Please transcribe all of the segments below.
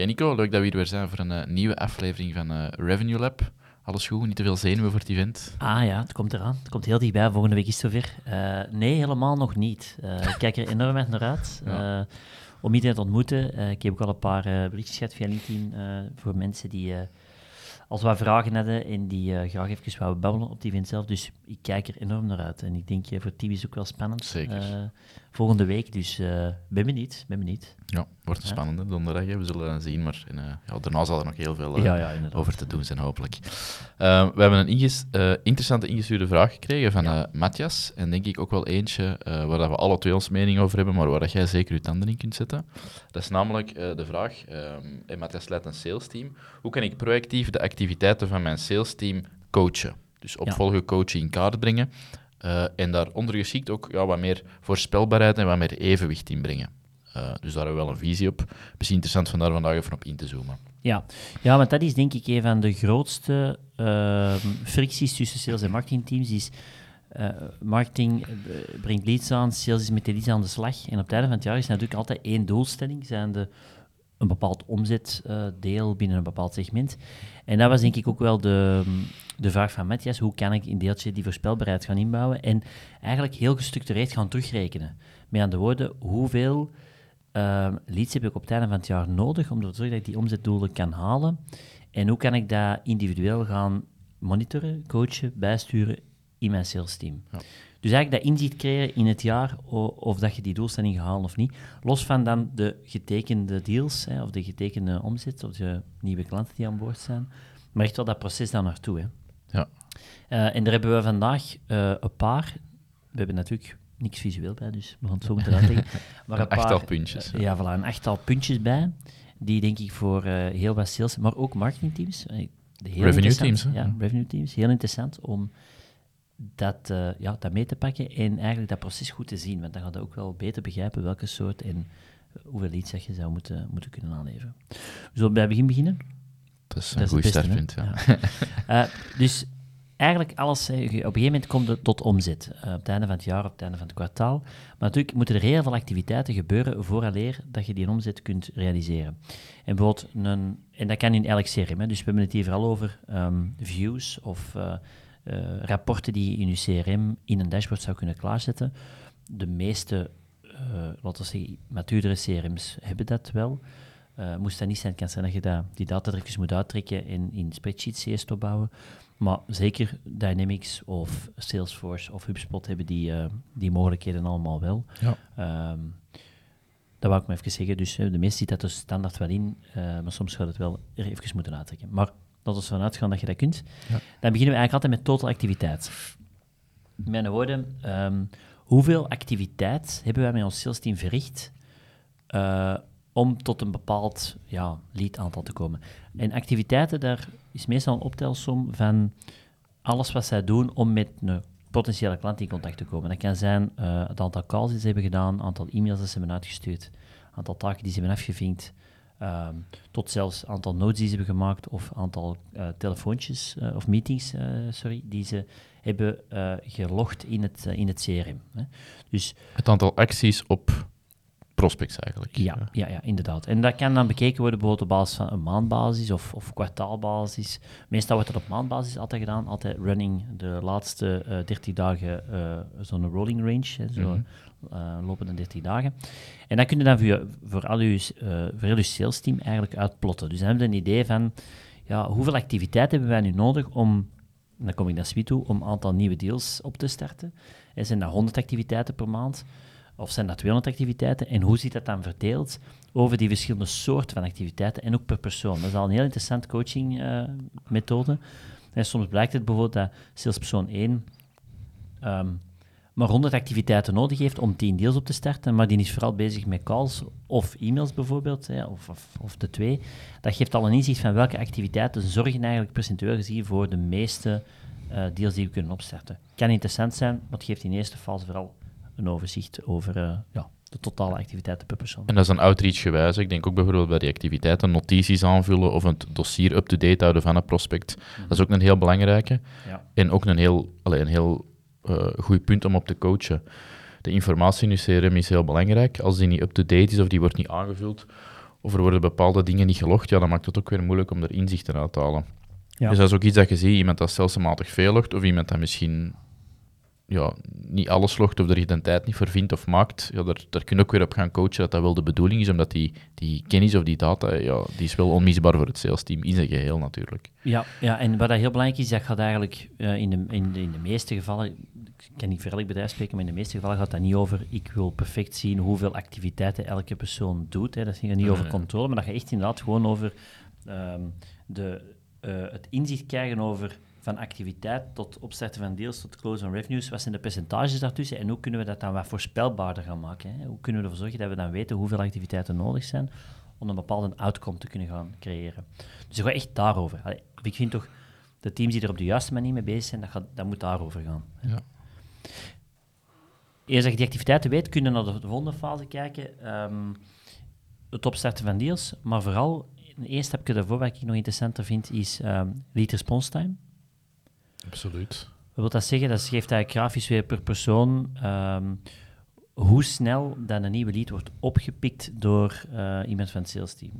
Oké Nico, leuk dat we hier weer zijn voor een uh, nieuwe aflevering van uh, Revenue Lab. Alles goed? Niet te veel zenuwen voor het event? Ah ja, het komt eraan. Het komt heel dichtbij. Volgende week is het zover. Uh, nee, helemaal nog niet. ik kijk er enorm naar uit. Ja. om iedereen te ontmoeten. ik heb ook al een paar berichtjes gehad via LinkedIn voor mensen die als we vragen hadden en die uh, graag even wouden babbelen op die event zelf. Dus ik kijk er enorm naar uit. En ik denk uh, voor Team is ook wel spannend. Zeker. Uh, volgende week, dus ben benieuwd, ben benieuwd. Ja, wordt een ja. spannende donderdag, we zullen zien. Maar in, ja, daarna zal er nog heel veel ja, over te doen zijn, hopelijk. we hebben een inges interessante ingestuurde vraag gekregen van Matthias. En denk ik ook wel eentje waar we alle twee ons mening over hebben, maar waar dat jij zeker je tanden in kunt zetten. Dat is namelijk de vraag, um, Matthias leidt een sales team. Hoe kan ik proactief de activiteit activiteiten van mijn salesteam coachen. Dus opvolgen, coachen in kaart brengen. En daaronder geschikt ook ja, wat meer voorspelbaarheid en wat meer evenwicht inbrengen. Uh, dus daar hebben we wel een visie op. Misschien interessant van daar vandaag even op in te zoomen. Ja, ja want dat is denk ik een van de grootste uh, fricties tussen sales en marketingteams. Is, uh, marketing brengt leads aan, sales is met de leads aan de slag. En op het einde van het jaar is natuurlijk altijd één doelstelling, zijn de een bepaald omzetdeel binnen een bepaald segment. En dat was denk ik ook wel de, de vraag van Matthias, hoe kan ik in deeltje die voorspelbaarheid gaan inbouwen en eigenlijk heel gestructureerd gaan terugrekenen. Met aan de woorden, hoeveel uh, leads heb ik op het einde van het jaar nodig om ervoor te zorgen dat ik die omzetdoelen kan halen en hoe kan ik dat individueel gaan monitoren, coachen, bijsturen in mijn sales team. Ja. Dus eigenlijk dat inzicht creëren in het jaar of dat je die doelstelling gehaald of niet. Los van dan de getekende deals, hè, of de getekende omzet, of de nieuwe klanten die aan boord zijn. Maar echt wel dat proces daar naartoe. Hè. Ja. Uh, en daar hebben we vandaag uh, een paar. We hebben natuurlijk niks visueel bij, dus we gaan het zo moeten uitleggen. Maar een, een achttal puntjes. Ja, voilà, een achttal puntjes bij. Die denk ik voor heel wat sales, maar ook marketingteams. revenue teams. Ja, revenue teams. Heel interessant om dat, uh, ja, dat mee te pakken en eigenlijk dat proces goed te zien. Want dan gaat je ook wel beter begrijpen welke soort en hoeveel leads je zou moeten, moeten kunnen aanleveren. We zullen bij het begin beginnen. Dat is een goed startpunt, ja. ja. uh, dus eigenlijk alles, op een gegeven moment komt het tot omzet. Uh, op het einde van het jaar, op het einde van het kwartaal. Maar natuurlijk moeten er heel veel activiteiten gebeuren vooraleer dat je die omzet kunt realiseren. En bijvoorbeeld, een, en dat kan in elk CRM, dus we hebben het hier vooral over um, views of uh, rapporten die je in je CRM in een dashboard zou kunnen klaarzetten. De meeste, uh, laten we zeggen, matuurdere CRM's hebben dat wel. Moest dat niet zijn, kan zijn dat je die datadrukjes moet uittrekken en in spreadsheets eerst opbouwen. Maar zeker Dynamics of Salesforce of HubSpot hebben die, die mogelijkheden allemaal wel. Ja. Um, dat wou ik maar even zeggen. Dus de meeste ziet dat dus standaard wel in, maar soms gaat het wel er even moeten uittrekken. Maar dat we vanuit gaan dat je dat kunt. Ja. Dan beginnen we eigenlijk altijd met total activiteit. Met mijn woorden, um, hoeveel activiteit hebben wij met ons sales team verricht uh, om tot een bepaald ja, lead aantal te komen? En activiteiten, daar is meestal een optelsom van alles wat zij doen om met een potentiële klant in contact te komen. Dat kan zijn uh, het aantal calls die ze hebben gedaan, het aantal e-mails dat ze hebben uitgestuurd, het aantal taken die ze hebben afgevinkt, Ehm, tot zelfs aantal notes die ze hebben gemaakt of aantal uh, telefoontjes uh, of meetings, sorry, die ze hebben gelogd in het, in het CRM. Hè. Dus, het aantal acties op prospects eigenlijk. Ja, ja, ja, inderdaad. En dat kan dan bekeken worden bijvoorbeeld op basis van een maandbasis of, of kwartaalbasis. Meestal wordt dat op maandbasis altijd gedaan, altijd running de laatste uh, 30 dagen zo'n rolling range, zo mm -hmm. uh, lopende 30 dagen. En dan kun je dan voor, voor, al uw, uh, voor heel uw sales team eigenlijk uitplotten. Dus dan hebben we een idee van ja, hoeveel activiteit hebben wij nu nodig om, dan kom ik naar Sweet toe, om een aantal nieuwe deals op te starten. En zijn dat 100 activiteiten per maand? Of zijn dat 200 activiteiten? En hoe ziet dat dan verdeeld over die verschillende soorten van activiteiten en ook per persoon? Dat is al een heel interessant coaching-methode. Uh, soms blijkt het bijvoorbeeld dat salespersoon 1 um, maar 100 activiteiten nodig heeft om 10 deals op te starten, maar die is vooral bezig met calls of e-mails bijvoorbeeld, hè, of, of, de twee, dat geeft al een inzicht van welke activiteiten zorgen eigenlijk percentueel gezien voor de meeste uh, deals die we kunnen opstarten. Kan interessant zijn, maar het geeft in eerste fase vooral een overzicht over uh, ja, de totale activiteiten per persoon. En dat is een outreach gewijs. Ik denk ook bijvoorbeeld bij die activiteiten notities aanvullen of het dossier up-to-date houden van een prospect. Mhm. Dat is ook een heel belangrijke. Ja. En ook een heel, allee, een heel uh, goed punt om op te coachen. De informatie in je CRM is heel belangrijk. Als die niet up-to-date is of die wordt niet aangevuld, of er worden bepaalde dingen niet gelogd, ja, dan maakt het ook weer moeilijk om er inzichten uit te halen. Ja. Dus dat is ook iets dat je ziet, iemand dat stelselmatig veel logt, of iemand dat misschien ja, niet alles logt of er tijd niet voor vindt of maakt, ja, daar, daar kun je ook weer op gaan coachen dat dat wel de bedoeling is, omdat die, die kennis of die data, ja, die is wel onmisbaar voor het sales team in zijn geheel natuurlijk. Ja, ja en wat dat heel belangrijk is, dat gaat eigenlijk uh, in, de, in, de, in de meeste gevallen, ik kan niet voor elk bedrijf spreken, maar in de meeste gevallen gaat dat niet over, ik wil perfect zien hoeveel activiteiten elke persoon doet. Hè. Dat gaat niet over controle, maar dat gaat echt inderdaad gewoon over um, de, uh, het inzicht krijgen over van activiteit tot opstarten van deals tot close on revenues, wat zijn de percentages daartussen en hoe kunnen we dat dan wat voorspelbaarder gaan maken? Hè? Hoe kunnen we ervoor zorgen dat we dan weten hoeveel activiteiten nodig zijn om een bepaalde outcome te kunnen gaan creëren? Dus het gaat echt daarover. Allee, ik vind toch, de teams die er op de juiste manier mee bezig zijn, dat, gaat, dat moet daarover gaan. Ja. Eerst als je die activiteiten weet, kunnen we naar de volgende fase kijken. Um, het opstarten van deals, maar vooral, eerst heb ik daarvoor, wat ik nog interessanter vind, is um, lead response time. Absoluut. Wat wil dat zeggen? Dat geeft eigenlijk grafisch weer per persoon ehm, hoe snel dan een nieuwe lead wordt opgepikt door uh, iemand van het sales team.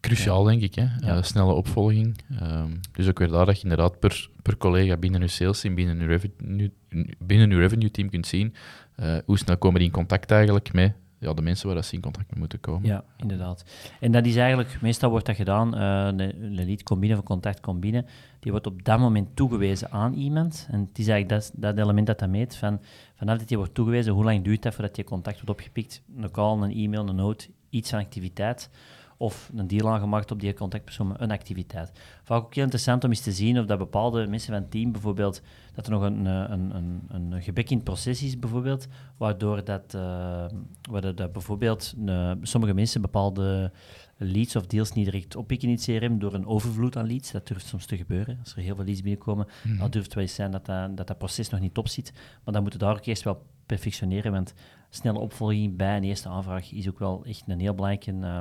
Cruciaal, denk ik. Hè? Ja. Uh, snelle opvolging. Um, dus ook weer daar dat je inderdaad per, per collega binnen je sales team, binnen je revenue, binnen uw revenue team kunt zien uh, hoe snel komen die in contact eigenlijk met ja, de mensen waar ze in contact mee moeten komen. Ja, inderdaad. En dat is eigenlijk, meestal wordt dat gedaan, uh, een, lead combine of contact combine, die wordt op dat moment toegewezen aan iemand. En het is eigenlijk dat, dat element dat dat meet, van, vanaf dat die wordt toegewezen, hoe lang duurt dat voordat je contact wordt opgepikt? Een call, een e-mail, een note, iets van activiteit of een deal aangemaakt op die contactpersoon een activiteit. Vaak ook heel interessant om eens te zien of dat bepaalde mensen van het team bijvoorbeeld, dat er nog een, een, een, een gebek in het proces is bijvoorbeeld, waardoor dat, uh, waardoor dat bijvoorbeeld uh, sommige mensen bepaalde leads of deals niet direct oppikken in het CRM door een overvloed aan leads. Dat durft soms te gebeuren. Als er heel veel leads binnenkomen, mm dan durft het wel eens zijn dat dat, dat dat proces nog niet top zit. Maar dan moeten we daar ook eerst wel perfectioneren, want snelle opvolging bij een eerste aanvraag is ook wel echt een heel belangrijke... Uh,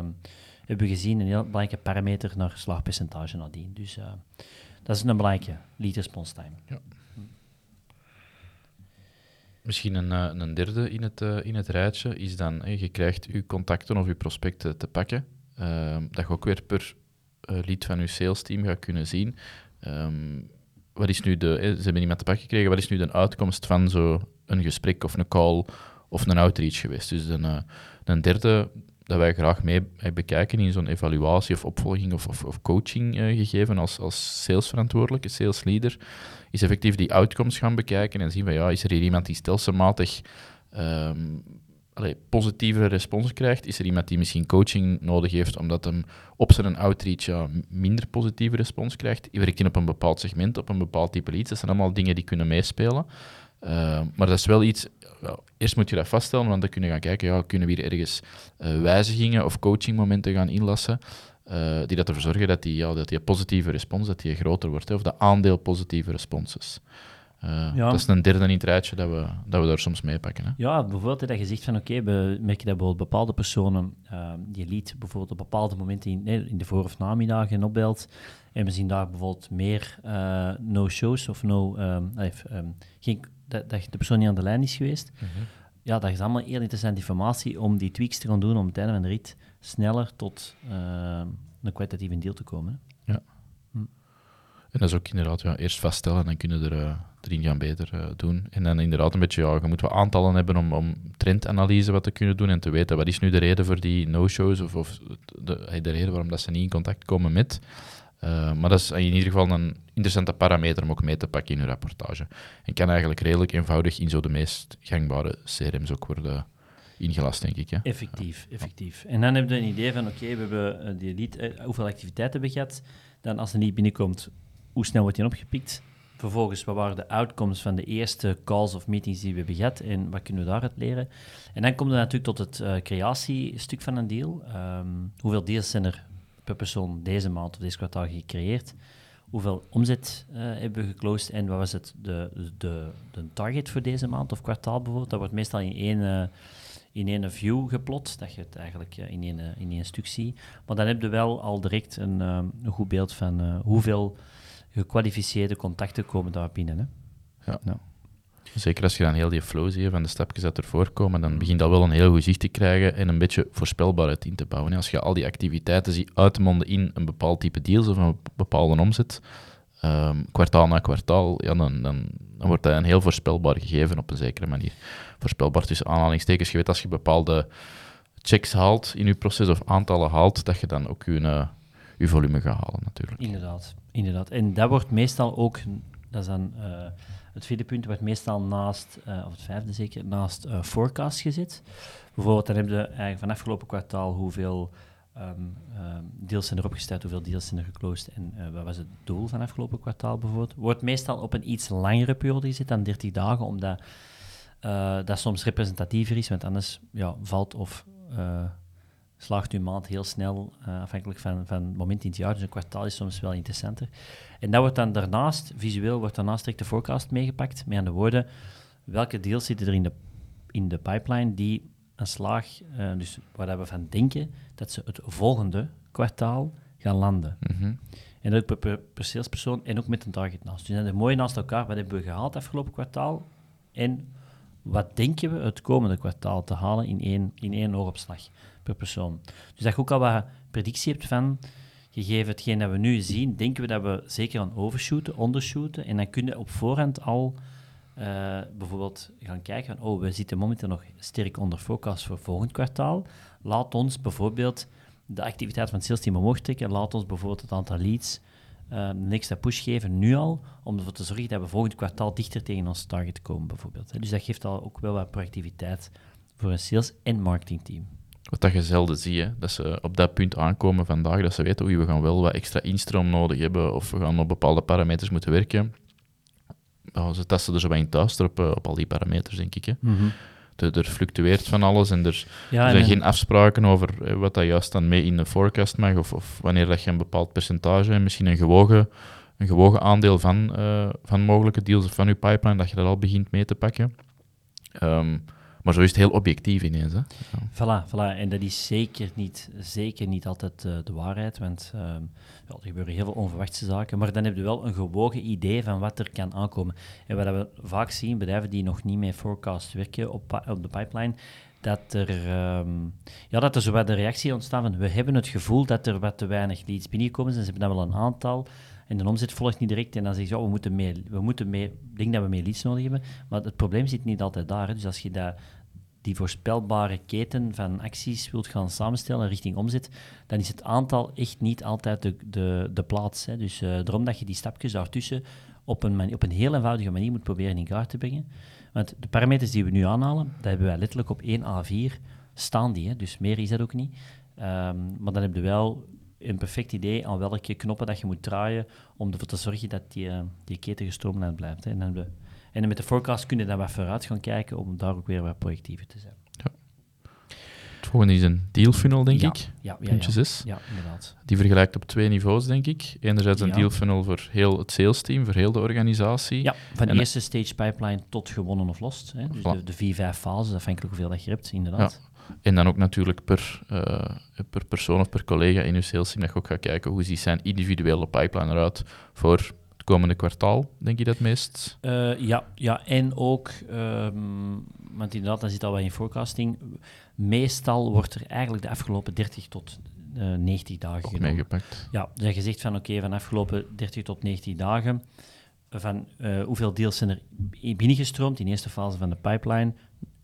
hebben we gezien een heel belangrijke parameter naar slaagpercentage nadien. Dus uh, dat is een belangrijke lead response time. Ja. Misschien een, uh, een derde in het, uh, in het rijtje is dan, je krijgt je contacten of je prospecten te pakken, ehm, dat je ook weer per lead van je sales team gaat kunnen zien. Um, wat is nu de, ze hebben iemand te pakken gekregen, wat is nu de uitkomst van zo'n gesprek of een call of een outreach geweest? Dus een, een derde dat wij graag mee bekijken in zo'n evaluatie of opvolging of, of, of coaching uh, gegeven als, als salesverantwoordelijke, salesleader, is effectief die outcomes gaan bekijken en zien van ja, is er hier iemand die stelselmatig allee, positievere respons krijgt? Is er iemand die misschien coaching nodig heeft omdat hem op zijn outreach ja, minder positieve respons krijgt? Werkt in op een bepaald segment, op een bepaald type leads? Dat zijn allemaal dingen die kunnen meespelen. Uh, maar dat is wel iets eerst moet je dat vaststellen, want dan kun je gaan kijken, ja, kunnen we hier ergens uh, wijzigingen of coachingmomenten gaan inlassen, uh, die dat ervoor zorgen dat die, ja, dat die positieve respons dat die groter wordt, hè, of de aandeel positieve responses. Uh, ja. Dat is een derde in het rijtje dat we, dat we daar soms meepakken. Hè. Ja, bijvoorbeeld dat je zegt van oké, okay, we merken dat bijvoorbeeld bepaalde personen die lied bijvoorbeeld op bepaalde momenten in, in de voor- of namiddagen opbelt en we zien daar bijvoorbeeld meer no-shows of no, um, um, geen dat, dat de persoon niet aan de lijn is geweest. Mhm. Ja, dat is allemaal heel interessante informatie om die tweaks te gaan doen om het einde van de rit sneller tot uh, een kwalitatieve deel te komen. Ja. Hm. En dat is ook inderdaad ja, eerst vaststellen en dan kunnen er uh, erin gaan beter uh, doen. En dan inderdaad een beetje, ja, je moet aantallen hebben om, om trendanalyse wat te kunnen doen en te weten wat is nu de reden voor die no-shows of, of de, de reden waarom dat ze niet in contact komen met. Uh, maar dat is in ieder geval een interessante parameter om ook mee te pakken in uw rapportage. En kan eigenlijk redelijk eenvoudig in zo de meest gangbare CRM's ook worden ingelast, denk ik. Hè? Effectief, effectief. En dan hebben we een idee van, oké, we hebben uh, die lead, uh, hoeveel activiteiten hebben gehad. Dan als er niet binnenkomt, hoe snel wordt die opgepikt? vervolgens, wat waren de outcomes van de eerste calls of meetings die we hebben gehad en wat kunnen we daaruit leren? En dan komt er natuurlijk tot het uh, creatiestuk van een deal. Ehm, hoeveel deals zijn er per persoon deze maand of deze kwartaal gecreëerd? Hoeveel omzet uh, hebben we geclosed en wat was het de, de, de target voor deze maand of kwartaal bijvoorbeeld? Dat wordt meestal in één, uh, in één view geplot, dat je het eigenlijk in, één, in één stuk ziet. Maar dan heb je wel al direct een, een goed beeld van hoeveel gekwalificeerde contacten komen daar binnen. Hè? Ja. ja. Zeker als je dan heel die flow ziet van de stapjes dat ervoor komen, dan begint dat wel een heel goed zicht te krijgen en een beetje voorspelbaarheid in te bouwen. Als je al die activiteiten ziet uitmonden in een bepaald type deals of een bepaalde omzet, um, kwartaal na kwartaal, ja, dan, dan, dan, wordt dat een heel voorspelbaar gegeven op een zekere manier. Voorspelbaar tussen aanhalingstekens. Je weet als je bepaalde checks haalt in je proces of aantallen haalt, dat je dan ook je, je volume gaat halen natuurlijk. Inderdaad, inderdaad. En dat wordt meestal ook, dat dan... Uh, het vierde punt wordt meestal naast, uh, of het vijfde zeker, naast uh, forecast gezet. Bijvoorbeeld, dan hebben we eigenlijk van afgelopen kwartaal hoeveel um, deals zijn er opgesteld, hoeveel deals zijn er geclosed en uh, wat was het doel van afgelopen kwartaal bijvoorbeeld. Wordt meestal op een iets langere periode gezet dan 30 dagen, omdat dat soms representatiever is, want anders ja, valt of slaagt uw maand heel snel, uh, afhankelijk van, van het moment in het jaar. Dus een kwartaal is soms wel interessanter. En dat wordt dan daarnaast, visueel, wordt daarnaast direct de forecast meegepakt. Met aan de woorden, welke deals zitten er in de, in de pipeline die een slaag, uh, dus waar we van denken dat ze het volgende kwartaal gaan landen. Mhm. En dat ook per, per, salespersoon en ook met een target naast. Dus dat is mooi naast elkaar. Wat hebben we gehaald afgelopen kwartaal? En wat denken we het komende kwartaal te halen in één, in één persoon. Dus dat je ook al wat predictie hebt van, gegeven hetgeen dat we nu zien, denken we dat we zeker aan overshooten, ondershooten, en dan kun je op voorhand al uh, bijvoorbeeld gaan kijken van, oh, we zitten momenteel nog sterk onder focus voor volgend kwartaal. Laat ons bijvoorbeeld de activiteit van het sales team omhoog trekken. Laat ons bijvoorbeeld het aantal leads uh, een extra push geven, nu al, om ervoor te zorgen dat we volgend kwartaal dichter tegen ons target komen, bijvoorbeeld. Dus dat geeft al ook wel wat proactiviteit voor een sales- en marketingteam. Wat dat je zelden ziet, hè? dat ze op dat punt aankomen vandaag, dat ze weten, oei, we gaan wel wat extra instroom nodig hebben, of we gaan op bepaalde parameters moeten werken. Nou, ze testen er zo bij in thuis op, op al die parameters, denk ik. Hè. Mm er fluctueert van alles en er, er zijn geen afspraken over wat dat juist dan mee in de forecast mag, of, of wanneer dat je een bepaald percentage, misschien een gewogen, een gewogen aandeel van, uh, van mogelijke deals of van je pipeline, dat je dat al begint mee te pakken. Um, maar zo is het heel objectief ineens. Hè? Voilà, voilà, en dat is zeker niet, zeker niet altijd uh, de waarheid, want ja, er gebeuren heel veel onverwachte zaken, maar dan heb je wel een gewogen idee van wat er kan aankomen. En wat we vaak zien, bedrijven die nog niet met forecast werken op, op de pipeline, dat er, um, ja, dat er zo wat de reactie ontstaan van we hebben het gevoel dat er wat te weinig leads binnenkomen ze hebben dan wel een aantal, en de omzet volgt niet direct. En dan zeggen ze, we moeten meer, we moeten meer, ik denk dat we meer leads nodig hebben. Maar het probleem zit niet altijd daar. Dus als je dat, die voorspelbare keten van acties wilt gaan samenstellen richting omzet, dan is het aantal echt niet altijd de, de, de plaats. Hè. Dus uh, daarom dat je die stapjes daartussen op een, op een heel eenvoudige manier moet proberen in kaart te brengen. Want de parameters die we nu aanhalen, dat hebben wij letterlijk op 1 A4 staan die. Hè. Dus meer is dat ook niet. Um, maar dan heb je wel een perfect idee aan welke knoppen dat je moet draaien om ervoor te zorgen dat die, uh, die keten gestroomlijnd blijft. Hè. En, dan de, en met de forecast kun je dan wat vooruit gaan kijken om daar ook weer wat projectiever te zijn. Ja. Het volgende is een deal funnel, denk ik. Ja, ja, ja, ja. inderdaad. Die vergelijkt op twee niveaus, denk ik. Enerzijds een deal funnel voor heel het sales team, voor heel de organisatie. Ja, van de eerste stage pipeline tot gewonnen of lost. Hè. Dus de, de vier, vijf fases, afhankelijk hoeveel dat je hebt, inderdaad. En dan ook natuurlijk per, uh, per persoon of per collega in uw sales team dat je ook gaat kijken hoe ziet zijn individuele pipeline eruit voor komende kwartaal, denk je dat meest? Uh, ja, ja, en ook, um, want inderdaad, dat zit al bij in forecasting, meestal wordt er eigenlijk de afgelopen 30 tot uh, 90 dagen ook meegepakt. Ja, dus je zegt van oké, okay, van de afgelopen 30 tot 90 dagen, van uh, hoeveel deals zijn er binnengestroomd in de eerste fase van de pipeline,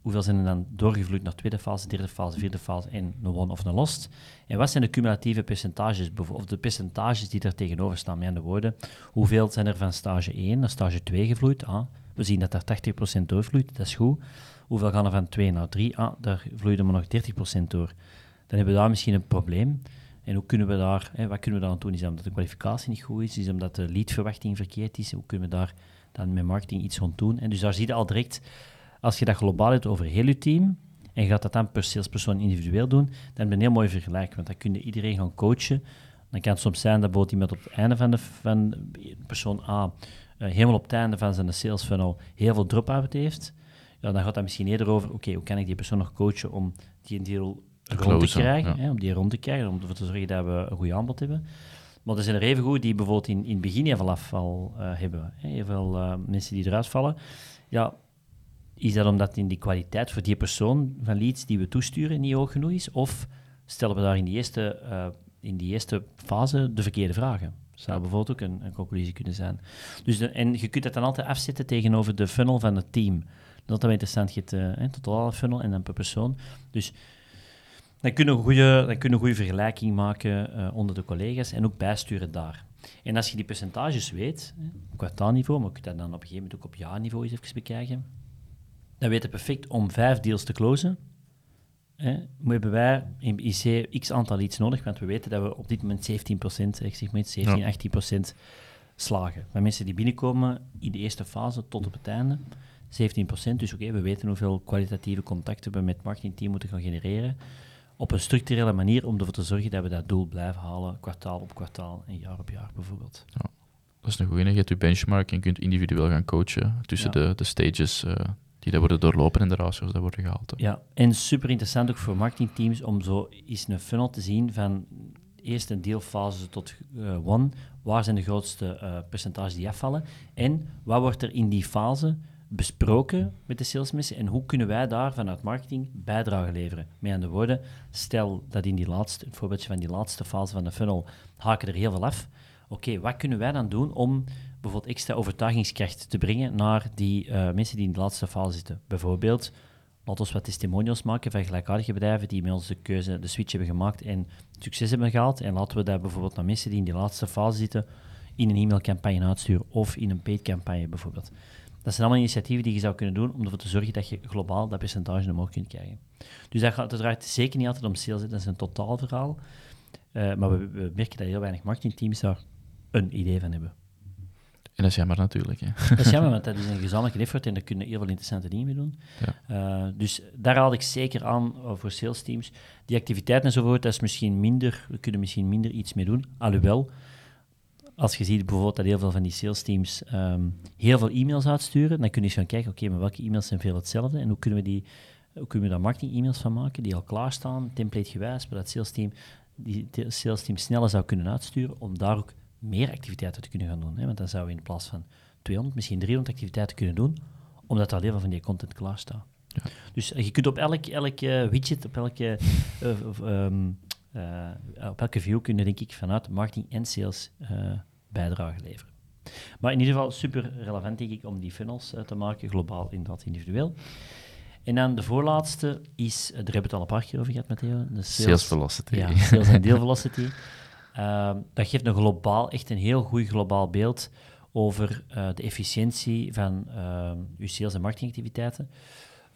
Hoeveel zijn er dan doorgevloeid naar tweede fase, derde fase, vierde fase en een won of een lost? En wat zijn de cumulatieve percentages, of de percentages die er tegenover staan, met andere woorden? Hoeveel zijn er van stage 1 naar stage 2 gevloeid? Ah, we zien dat daar 80% doorvloeit, dat is goed. Hoeveel gaan er van 2 naar 3? Ah, daar vloeide maar nog 30% door. Dan hebben we daar misschien een probleem. En hoe kunnen we daar, hè, wat kunnen we dan doen? Is dat omdat de kwalificatie niet goed is? Is dat omdat de leadverwachting verkeerd is? Hoe kunnen we daar dan met marketing iets rond doen? En dus daar zie je al direct, als je dat globaal hebt over heel je team, en je gaat dat dan per salespersoon individueel doen, dan ben je een heel mooi vergelijk, want dan kun je iedereen gaan coachen. Dan kan het soms zijn dat bijvoorbeeld iemand op het einde van, de, van persoon A uh, helemaal op het einde van zijn sales funnel heel veel drop-out heeft. Ja, dan gaat dat misschien eerder over, oké, hoe kan ik die persoon nog coachen om die deel rond te krijgen, hè, om die rond te krijgen, om ervoor te zorgen dat we een goed aanbod hebben. Maar er zijn er even goed die bijvoorbeeld in, in het begin heel veel afval uh, hebben, hè, heel veel uh, mensen die eruit vallen. Ja, is dat omdat in die kwaliteit voor die persoon van leads die we toesturen niet hoog genoeg is? Of stellen we daar in die eerste, uh, in die eerste fase de verkeerde vragen? Dat zou bijvoorbeeld ook een, een conclusie kunnen zijn. Dus de, en je kunt dat dan altijd afzetten tegenover de funnel van het team. Dat is wel interessant. Je hebt uh, totale funnel en dan per persoon. Dus dan kunnen we een goede, dan kunnen goede vergelijking maken uh, onder de collega's en ook bijsturen daar. En als je die percentages weet, op kwartaalniveau, maar je kunt dat dan op een gegeven moment ook op jaarniveau eens even bekijken, dan weten we perfect om vijf deals te closen. Hè, hebben wij in IC x aantal leads nodig, want we weten dat we op dit moment 17%, ik zeg maar 17, ja. 18% slagen. Bij mensen die binnenkomen in de eerste fase tot op het einde, 17%. Dus oké, we weten hoeveel kwalitatieve contacten we met het marketingteam moeten gaan genereren. Op een structurele manier om ervoor te zorgen dat we dat doel blijven halen, kwartaal op kwartaal en jaar op jaar bijvoorbeeld. Ja, dat is een goede. Je hebt je benchmark en kunt individueel gaan coachen tussen ja. de, de stages. Uh, die dat worden doorlopen en de ratios dat worden gehaald. Ja, en super interessant ook voor marketingteams om zo eens een funnel te zien van eerst een deelfase tot uh, one. Waar zijn de grootste uh, percentages die afvallen? En wat wordt er in die fase besproken met de salesmensen en hoe kunnen wij daar vanuit marketing bijdrage leveren? Met aan de woorden, stel dat in die laatste, een voorbeeldje van die laatste fase van de funnel, haken er heel veel af. Oké, wat kunnen wij dan doen om bijvoorbeeld extra overtuigingskracht te brengen naar die uh, mensen die in de laatste fase zitten? Bijvoorbeeld, laten we wat testimonials maken van gelijkaardige bedrijven die met ons de keuze, de switch hebben gemaakt en succes hebben gehaald. En laten we dat bijvoorbeeld naar mensen die in die laatste fase zitten in een e-mailcampagne uitsturen of in een paid campagne bijvoorbeeld. Dat zijn allemaal initiatieven die je zou kunnen doen om ervoor te zorgen dat je globaal dat percentage omhoog kunt krijgen. Dus dat gaat uiteraard zeker niet altijd om sales, dat is een totaalverhaal. Uh, maar we, we, merken dat heel weinig marketingteams daar een idee van hebben. En dat is jammer natuurlijk. Hè. Dat is jammer, want dat is een gezamenlijke effort en daar kunnen heel veel interessante dingen mee doen. Ja. Uh, dus daar haal ik zeker aan uh, voor sales teams. Die activiteiten enzovoort, dat is misschien minder, we kunnen misschien minder iets mee doen. Alhoewel, als je ziet bijvoorbeeld dat heel veel van die sales teams um, heel veel e-mails uitsturen, dan kun je eens gaan kijken, oké, okay, maar welke e-mails zijn veel hetzelfde en hoe kunnen we, die, hoe kunnen we daar marketing-e-mails van maken die al klaarstaan, templategewijs, waar dat sales team, die sales team sneller zou kunnen uitsturen om daar ook meer activiteiten te kunnen gaan doen. Hè? Want dan zouden we in plaats van 200, misschien 300 activiteiten kunnen doen, omdat er al heel veel van die content klaar staat. Ja. Dus je kunt op elk, elk widget, op elke, uh, um, uh, op elke view kunnen, denk ik, vanuit marketing en sales bijdrage leveren. Maar in ieder geval super relevant, denk ik, om die funnels te maken, globaal inderdaad individueel. En dan de voorlaatste is, daar hebben we het al een paar keer over gehad, Matteo. De sales, sales velocity. Ja, sales en deal velocity. Uh, dat geeft een globaal, echt een heel goed globaal beeld over uh, de efficiëntie van uh, uw sales- en marketingactiviteiten.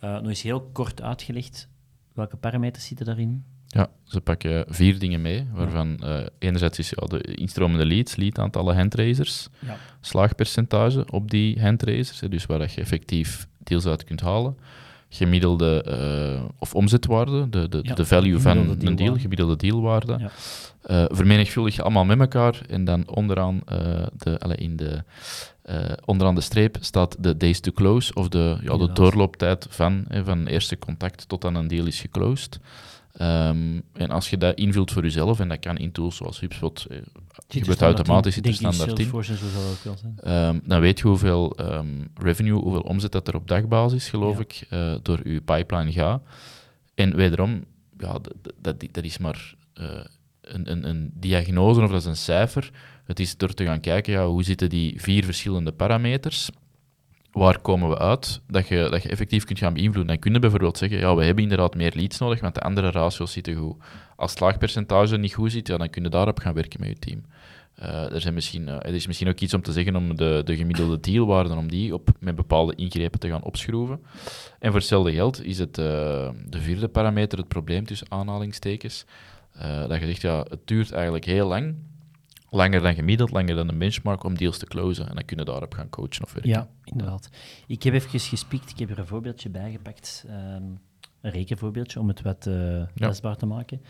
Uh, nog eens heel kort uitgelegd, welke parameters zitten daarin? Ja, ze pakken vier dingen mee, waarvan ja. enerzijds is ja, de instromende leads, leadaantallen handraisers, ja. slaagpercentage op die handraisers, dus waar dat je effectief deals uit kunt halen gemiddelde uh, of omzetwaarde, de, de, ja, de value van een deal, gemiddelde dealwaarde. Ja. Uh, vermenigvuldig je allemaal met elkaar en dan onderaan, uh, de, alle, in de, onderaan de streep staat de days to close, of de, ja, de doorlooptijd van, van eerste contact tot aan een deal is geclosed. Um, en als je dat invult voor jezelf, en dat kan in tools zoals HubSpot, eh, gebeurt automatisch, zit er standaard in, um, dan weet je hoeveel um, revenue, hoeveel omzet dat er op dagbasis, geloof ja. ik, uh, door je pipeline gaat. En wederom, ja, dat, dat is maar uh, een, een, een, diagnose of dat is een cijfer. Het is door te gaan kijken, ja, hoe zitten die vier verschillende parameters waar komen we uit dat je, dat je effectief kunt gaan beïnvloeden. Dan kun je bijvoorbeeld zeggen, ja, we hebben inderdaad meer leads nodig, want de andere ratios zitten goed. Als het niet goed zit, ja, dan kun je daarop gaan werken met je team. Uh, er, zijn misschien, er is misschien ook iets om te zeggen om de, de gemiddelde dealwaarden om die op, met bepaalde ingrepen te gaan opschroeven. En voor hetzelfde geld is het uh, de vierde parameter het probleem tussen aanhalingstekens. dat je zegt, ja, het duurt eigenlijk heel lang, langer dan gemiddeld, langer dan een benchmark om deals te closen. En dan kunnen daarop gaan coachen of werken. Ja, inderdaad. Ik heb even gespiekt, ik heb er een voorbeeldje bijgepakt. Um, een rekenvoorbeeldje om het wat uh, lesbaar te maken.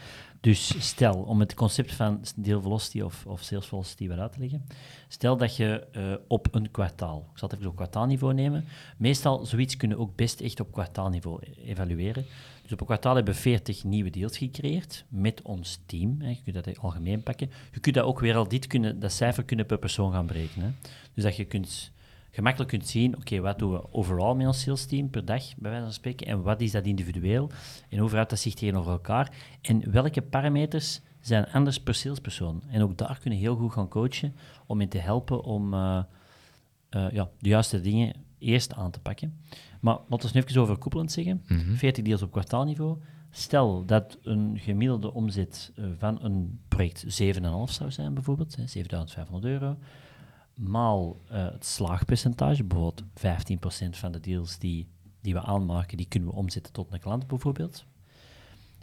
Dus stel, om het concept van deal velocity of, of sales velocity wat uit te leggen. Stel dat je uh, op een kwartaal, ik zal het even op kwartaalniveau nemen. Meestal, zoiets kunnen ook best echt op kwartaalniveau evalueren. Dus op een kwartaal hebben we 40 nieuwe deals gecreëerd met ons team. Hè. Je kunt dat algemeen pakken. Je kunt dat ook weer al dit kunnen, dat cijfer kunnen per persoon gaan berekenen. Dus dat je kunt gemakkelijk kunt zien, oké, wat doen we overal met ons sales team per dag, bij wijze van spreken, en wat is dat individueel, en hoe verhoudt dat zich tegenover elkaar, en welke parameters zijn anders per salespersoon. En ook daar kunnen heel goed gaan coachen om in te helpen om uh, uh, ja, de juiste dingen eerst aan te pakken. Maar laten we nu even overkoepelend zeggen. 40 mhm. deals op kwartaalniveau. Stel dat een gemiddelde omzet uh, van een project 7,5 zou zijn, bijvoorbeeld, 7.500 euro maal uh, het slaagpercentage, bijvoorbeeld 15% van de deals die, die we aanmaken, die kunnen we omzetten tot een klant bijvoorbeeld.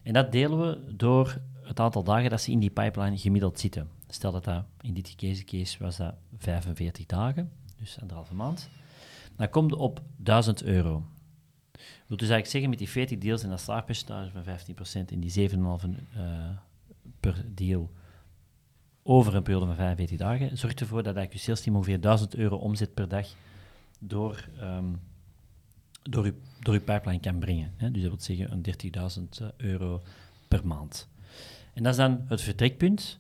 En dat delen we door het aantal dagen dat ze in die pipeline gemiddeld zitten. Stel dat dat in dit case, case was dat 45 dagen, dus anderhalve maand. Dan komt het op 1000 euro. Dat wil dus eigenlijk zeggen, met die 40 deals en dat slaagpercentage van 15% in die 7,5 uh, per deal, over een periode van 45 dagen, zorgt ervoor dat je sales team ongeveer 1000 euro omzet per dag door, um, door, uw, door uw pipeline kan brengen. Hè? Dus dat wil zeggen een 30.000 euro per maand. En dat is dan het vertrekpunt.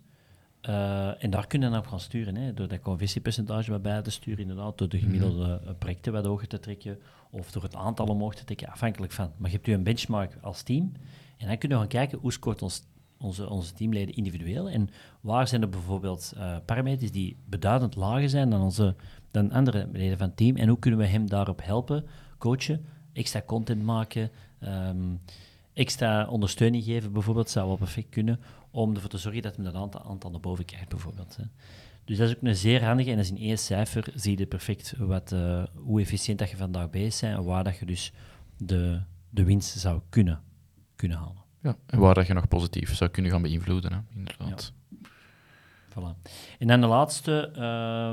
Uh, en daar kunnen we dan op gaan sturen, hè, door dat conversiepercentage wat bij te sturen, inderdaad, door de gemiddelde mhm. projecten wat hoger te trekken, of door het aantal omhoog te trekken, afhankelijk van. Maar je hebt u een benchmark als team, en dan kunnen we gaan kijken hoe scoort ons onze, onze teamleden individueel? En waar zijn er bijvoorbeeld uh, parameters die beduidend lager zijn dan, onze, dan andere leden van het team? En hoe kunnen we hem daarop helpen, coachen, extra content maken, um, extra ondersteuning geven bijvoorbeeld, zou wel perfect kunnen, om ervoor te zorgen dat hij dat aantal, aantal naar boven krijgt bijvoorbeeld. Hè. Dus dat is ook een zeer handige, en dat is in één cijfer zie je perfect wat, uh, hoe efficiënt dat je vandaag bezig bent en waar dat je dus de, de winst zou kunnen, kunnen halen. Ja, en waar dat je nog positief zou kunnen gaan beïnvloeden, hè, inderdaad. Voilà. En dan de laatste,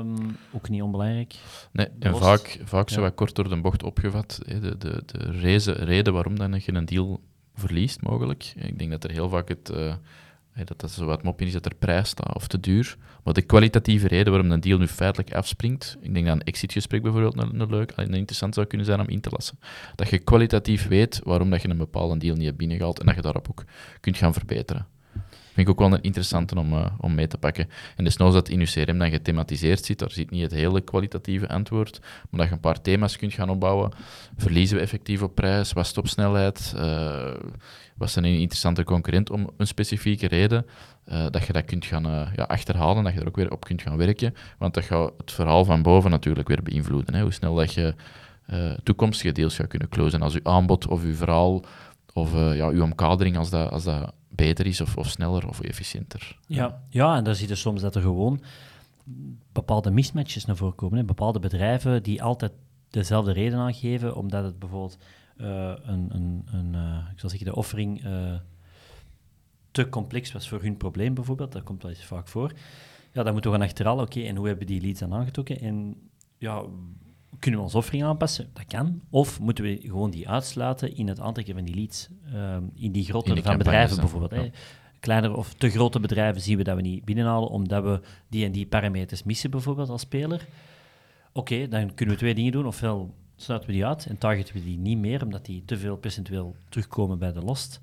um, ook niet onbelangrijk. Nee, en vaak, vaak zo wat kort door de bocht opgevat. Hè, de, de, de reden, reden waarom dan je een deal verliest, mogelijk. Ik denk dat er heel vaak het, uh, dat dat zo wat mopje is dat er prijs staat of te duur. Maar de kwalitatieve reden waarom een deal nu feitelijk afspringt, ik denk dat een exitgesprek bijvoorbeeld een, een leuk en interessant zou kunnen zijn om in te lassen. Dat je kwalitatief weet waarom dat je een bepaalde deal niet hebt binnengehaald en dat je daarop ook kunt gaan verbeteren. Vind ik ook wel een interessante om, uh, om mee te pakken. En dus dat in je CRM dan gethematiseerd zit, daar zit niet het hele kwalitatieve antwoord, maar dat je een paar thema's kunt gaan opbouwen. Verliezen we effectief op prijs? Wat is opsnelheid? Uh, wat zijn een interessante concurrent om een specifieke reden? Uh, dat je dat kunt gaan ja, achterhalen, dat je er ook weer op kunt gaan werken. Want dat gaat het verhaal van boven natuurlijk weer beïnvloeden. Hè? Hoe snel dat je toekomstige deals gaat kunnen closen. Als je aanbod of je verhaal of ja, uw omkadering, als dat, als dat beter is of, of sneller of efficiënter. Ja, ja, en dan zie je soms dat er gewoon bepaalde mismatches naar voren komen. Bepaalde bedrijven die altijd dezelfde reden aangeven, omdat het bijvoorbeeld uh, een, een, een uh, ik zal zeggen, de offering uh, te complex was voor hun probleem bijvoorbeeld. Dat komt wel eens vaak voor. Ja, dan moeten we gaan achterhalen, oké, en hoe hebben die leads dan aangetrokken? En ja, kunnen we onze offering aanpassen? Dat kan. Of moeten we gewoon die uitsluiten in het aantrekken van die leads? Uh, in die grote van bedrijven bijvoorbeeld. Ja. Kleiner of te grote bedrijven zien we dat we niet binnenhalen omdat we die en die parameters missen bijvoorbeeld als speler. Oké, dan kunnen we twee dingen doen. Ofwel sluiten we die uit en targeten we die niet meer omdat die te veel percentueel terugkomen bij de lost.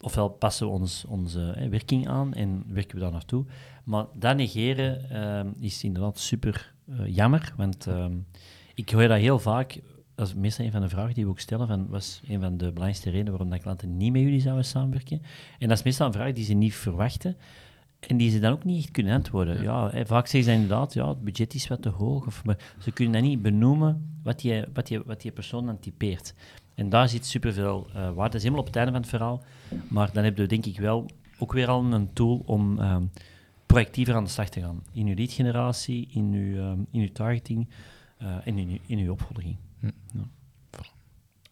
Ofwel passen we ons, onze werking aan en werken we daar naartoe. Maar dat negeren uh, is inderdaad super uh, jammer, want ehm, ik hoor dat heel vaak. Dat is meestal een van de vragen die we ook stellen. Van, was een van de belangrijkste redenen waarom dat klanten niet met jullie zouden samenwerken. En dat is meestal een vraag die ze niet verwachten. En die ze dan ook niet echt kunnen antwoorden. Ja, vaak zeggen ze inderdaad, ja, het budget is wat te hoog. Of, maar ze kunnen dat niet benoemen wat die, wat die, wat die persoon dan typeert. En daar zit superveel uh, waarde. Dat is helemaal op het einde van het verhaal. Maar dan hebben we denk ik wel ook weer al een tool om proactiever aan de slag te gaan. In uw lead-generatie, in, uw, uh, in uw targeting. Eh, in, in, in uw opvolging. Hm. Ja.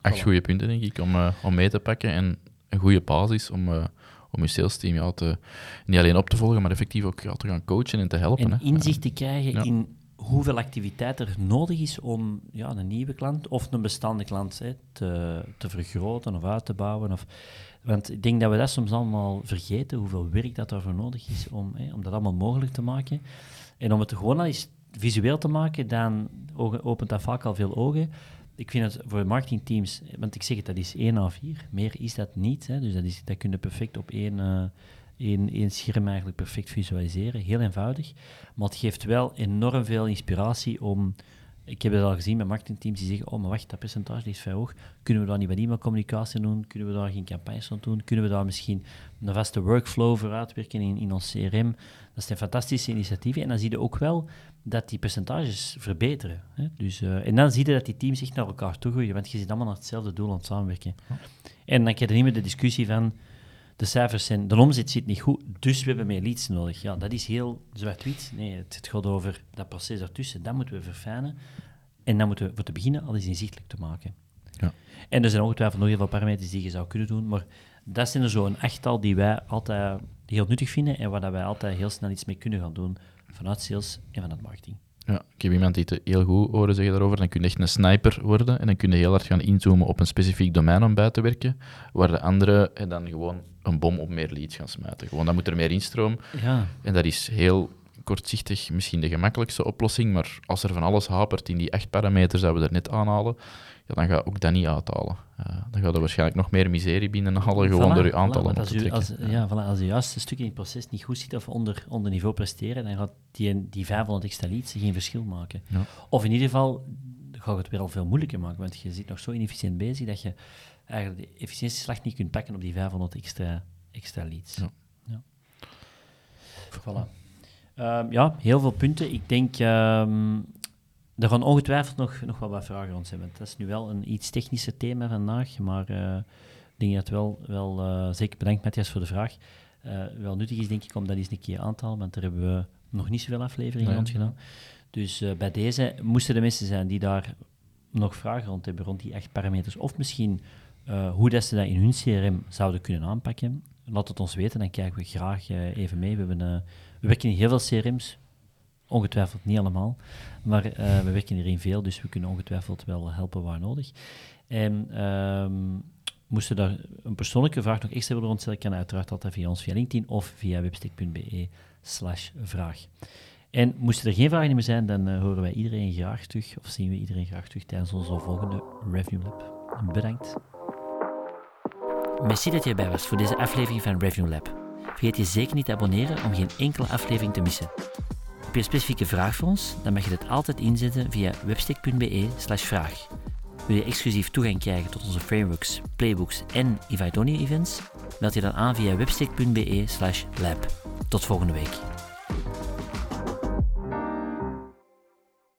Echt goede punten, denk ik, om, uh, om mee te pakken en een goede basis om, uh, om je sales team ja, te, niet alleen op te volgen, maar effectief ook ja, te gaan coachen en te helpen. En inzicht te krijgen in hoeveel activiteit er nodig is om ja, een nieuwe klant of een bestaande klant hè, te, te vergroten of uit te bouwen. Of, want ik denk dat we dat soms allemaal vergeten, hoeveel werk dat daarvoor nodig is om, hè, om dat allemaal mogelijk te maken. En om het gewoon al eens visueel te maken, dan opent dat vaak al veel ogen. Ik vind het voor marketingteams, want ik zeg het, dat is 1 à 4, meer is dat niet. Hè, dus dat, is, dat kun je perfect op één... Uh, één, één scherm eigenlijk perfect visualiseren. Heel eenvoudig. Maar het geeft wel enorm veel inspiratie om. Ik heb het al gezien met marketingteams die zeggen: Oh, maar wacht, dat percentage is vrij hoog. Kunnen we daar niet wat e-mailcommunicatie doen? Kunnen we daar geen campagnes aan doen? Kunnen we daar misschien een vaste workflow voor uitwerken in, in ons CRM? Dat zijn fantastische initiatieven. En dan zie je ook wel dat die percentages verbeteren. Hè? Dus, uh, en dan zie je dat die teams echt naar elkaar toe groeien, want je zit allemaal naar hetzelfde doel aan het samenwerken. En dan krijg je niet meer de discussie van de cijfers zijn, de omzet zit niet goed, dus we hebben meer leads nodig. Ja, dat is heel zwart-wit. Nee, het, gaat over dat proces ertussen, dat moeten we verfijnen. En dan moeten we voor te beginnen alles inzichtelijk te maken. Ja. En er zijn ongetwijfeld nog heel veel parameters die je zou kunnen doen, maar dat zijn er zo'n achttal die wij altijd heel nuttig vinden en waar dat wij altijd heel snel iets mee kunnen gaan doen vanuit sales en vanuit marketing. Ja, ik heb iemand die het heel goed horen zeggen daarover. Dan kun je echt een sniper worden en dan kun je heel hard gaan inzoomen op een specifiek domein om bij te werken, waar de anderen dan gewoon een bom op meer leads gaan smijten. Gewoon, dan moet er meer instroom. Ja. En dat is heel kortzichtig misschien de gemakkelijkste oplossing, maar als er van alles hapert in die echt parameters dat we er net aanhalen, ja, dan ga je ook dat niet uithalen. Uh, dan gaat er waarschijnlijk nog meer miserie binnenhalen, gewoon door je aantallen voilà, als u, als, ja, voilà, als je juist een stuk in het proces niet goed zit of onder, onder niveau presteren, dan gaat die, die 500 extra leads geen verschil maken. Ja. Of in ieder geval gaat het weer al veel moeilijker maken, want je zit nog zo inefficiënt bezig dat je eigenlijk de efficiëntieslag niet kunt pakken op die 500 extra, extra leads. Ja. ja. Voilà. Um, ja, heel veel punten. Ik denk, um, er gaan ongetwijfeld nog, nog wel wat vragen rond zijn. Want dat is nu wel een iets technische thema vandaag, maar uh, ik denk dat het wel, wel uh, zeker bedankt Matthias voor de vraag, uh, wel nuttig is denk ik om dat eens een keer aan te halen, want daar hebben we nog niet zoveel afleveringen rond gedaan. Dus bij deze moesten de mensen zijn die daar nog vragen rond hebben, rond die echt parameters, of misschien hoe dat ze dat in hun CRM zouden kunnen aanpakken, laat het ons weten, dan kijken we graag even mee. We, hebben, we werken in heel veel CRM's, ongetwijfeld niet allemaal, maar we werken hierin veel, dus we kunnen ongetwijfeld wel helpen waar nodig. En um, moesten daar een persoonlijke vraag nog extra willen rondstellen, kan uiteraard altijd via ons via LinkedIn of via webstick.be slash vraag. En moesten er geen vragen meer zijn, dan horen wij iedereen graag terug, of zien we iedereen graag terug tijdens onze volgende Review Lab. Bedankt. Merci dat je erbij was voor deze aflevering van Revenue Lab. Vergeet je zeker niet te abonneren om geen enkele aflevering te missen. Heb je een specifieke vraag voor ons? Dan mag je dit altijd inzetten via webstick.be vraag. Wil je exclusief toegang krijgen tot onze frameworks, playbooks en Invite events? Meld je dan aan via webstick.be lab. Tot volgende week.